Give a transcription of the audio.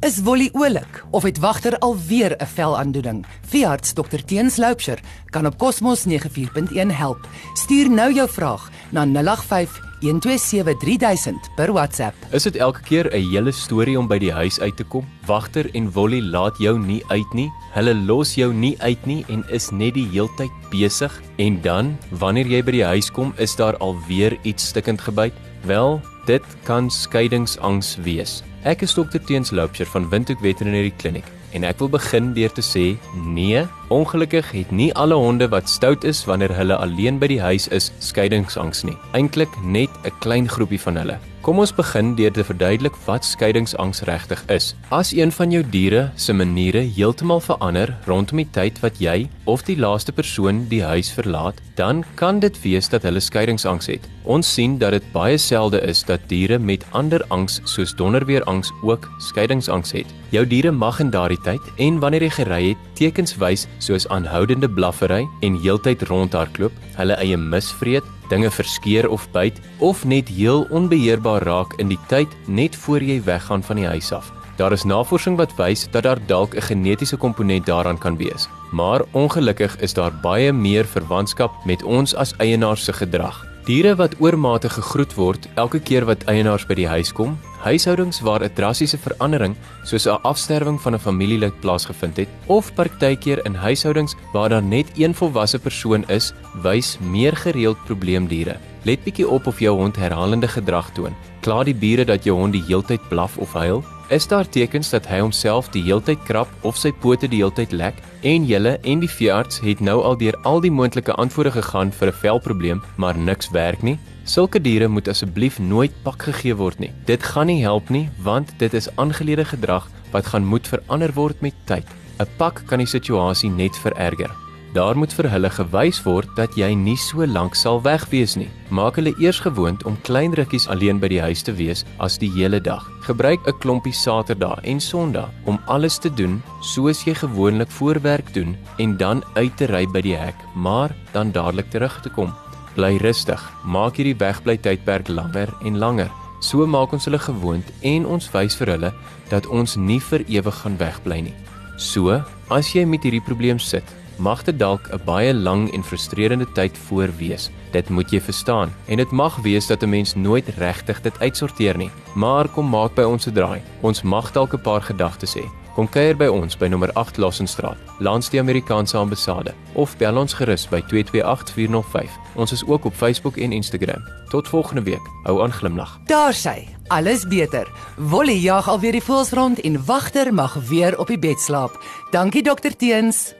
Is Wolly oulik of het wagter alweer 'n velaandoening? Veearts Dr Teens Loupsher kan op Cosmos 94.1 help. Stuur nou jou vraag na 085 1273000 per WhatsApp. Is dit elke keer 'n hele storie om by die huis uit te kom? Wagter en Wolly laat jou nie uit nie. Hulle los jou nie uit nie en is net die heeltyd besig. En dan, wanneer jy by die huis kom, is daar alweer iets stikkend gebyt. Wel, dit kan skeiingsangs wees. Ek is dokter Teens Loupsher van Windhoek Veterinary Clinic en ek wil begin deur te sê nee, ongelukkig het nie alle honde wat stout is wanneer hulle alleen by die huis is skeiingsangs nie. Eintlik net 'n klein groepie van hulle. Kom ons begin deur te verduidelik wat skeiingsangs regtig is. As een van jou diere se maniere heeltemal verander rondom die tyd wat jy of die laaste persoon die huis verlaat, dan kan dit wees dat hulle skeiingsangs het. Ons sien dat dit baie selde is dat diere met ander angs soos donderweerangs ook skeiingsangs het. Jou diere mag in daardie tyd en wanneer jy gery het, tekens wys soos aanhoudende blaffery en heeltyd rondhardloop, hulle eie misvreet dinge verskeer of byt of net heel onbeheerbaar raak in die tyd net voor jy weggaan van die huis af. Daar is navorsing wat wys dat daar dalk 'n genetiese komponent daaraan kan wees, maar ongelukkig is daar baie meer verwantskap met ons as eienaars se gedrag. Diere wat oormatig gegroet word elke keer wat eienaars by die huis kom, huishoudings waar 'n drastiese verandering soos 'n afsterwing van 'n familielid plaasgevind het, of partykeer in huishoudings waar daar net een volwasse persoon is, wys meer gereeld probleemdiere. Let bietjie op of jou hond herhalende gedrag toon. Kla die bure dat jou hond die heeltyd blaf of huil? Is daar tekens dat hy homself die heeltyd krap of sy pote die heeltyd lek? En julle en die veearts het nou al deur al die moontlike antwoorde gegaan vir 'n velprobleem, maar niks werk nie. Sulke diere moet asseblief nooit pak gegee word nie. Dit gaan nie help nie, want dit is aangelede gedrag wat gaan moet verander word met tyd. 'n Pak kan die situasie net vererger. Daar moet vir hulle gewys word dat jy nie so lank sal weg wees nie. Maak hulle eers gewoond om klein rukkies alleen by die huis te wees as die hele dag. Gebruik 'n klompie Saterdag en Sondag om alles te doen soos jy gewoonlik voorwerk doen en dan uit te ry by die hek, maar dan dadelik terug te kom. Bly rustig. Maak hierdie wegbly tydperk langer en langer. So maak ons hulle gewoond en ons wys vir hulle dat ons nie vir ewig gaan wegbly nie. So, as jy met hierdie probleem sit, mag dit dalk 'n baie lang en frustrerende tyd voor wees. Dit moet jy verstaan en dit mag wees dat 'n mens nooit regtig dit uitsorteer nie. Maar kom maak by ons 'n draai. Ons mag dalk 'n paar gedagtes hê. Kom kuier by ons by nommer 8 Lassenstraat, langs die Amerikaanse ambassade of bel ons gerus by 228405. Ons is ook op Facebook en Instagram. Tot volgende week. Hou aan glimlag. Daar sy. Alles beter. Wolly jag alweer die voels rond en wagter mag weer op die bed slaap. Dankie dokter Teens.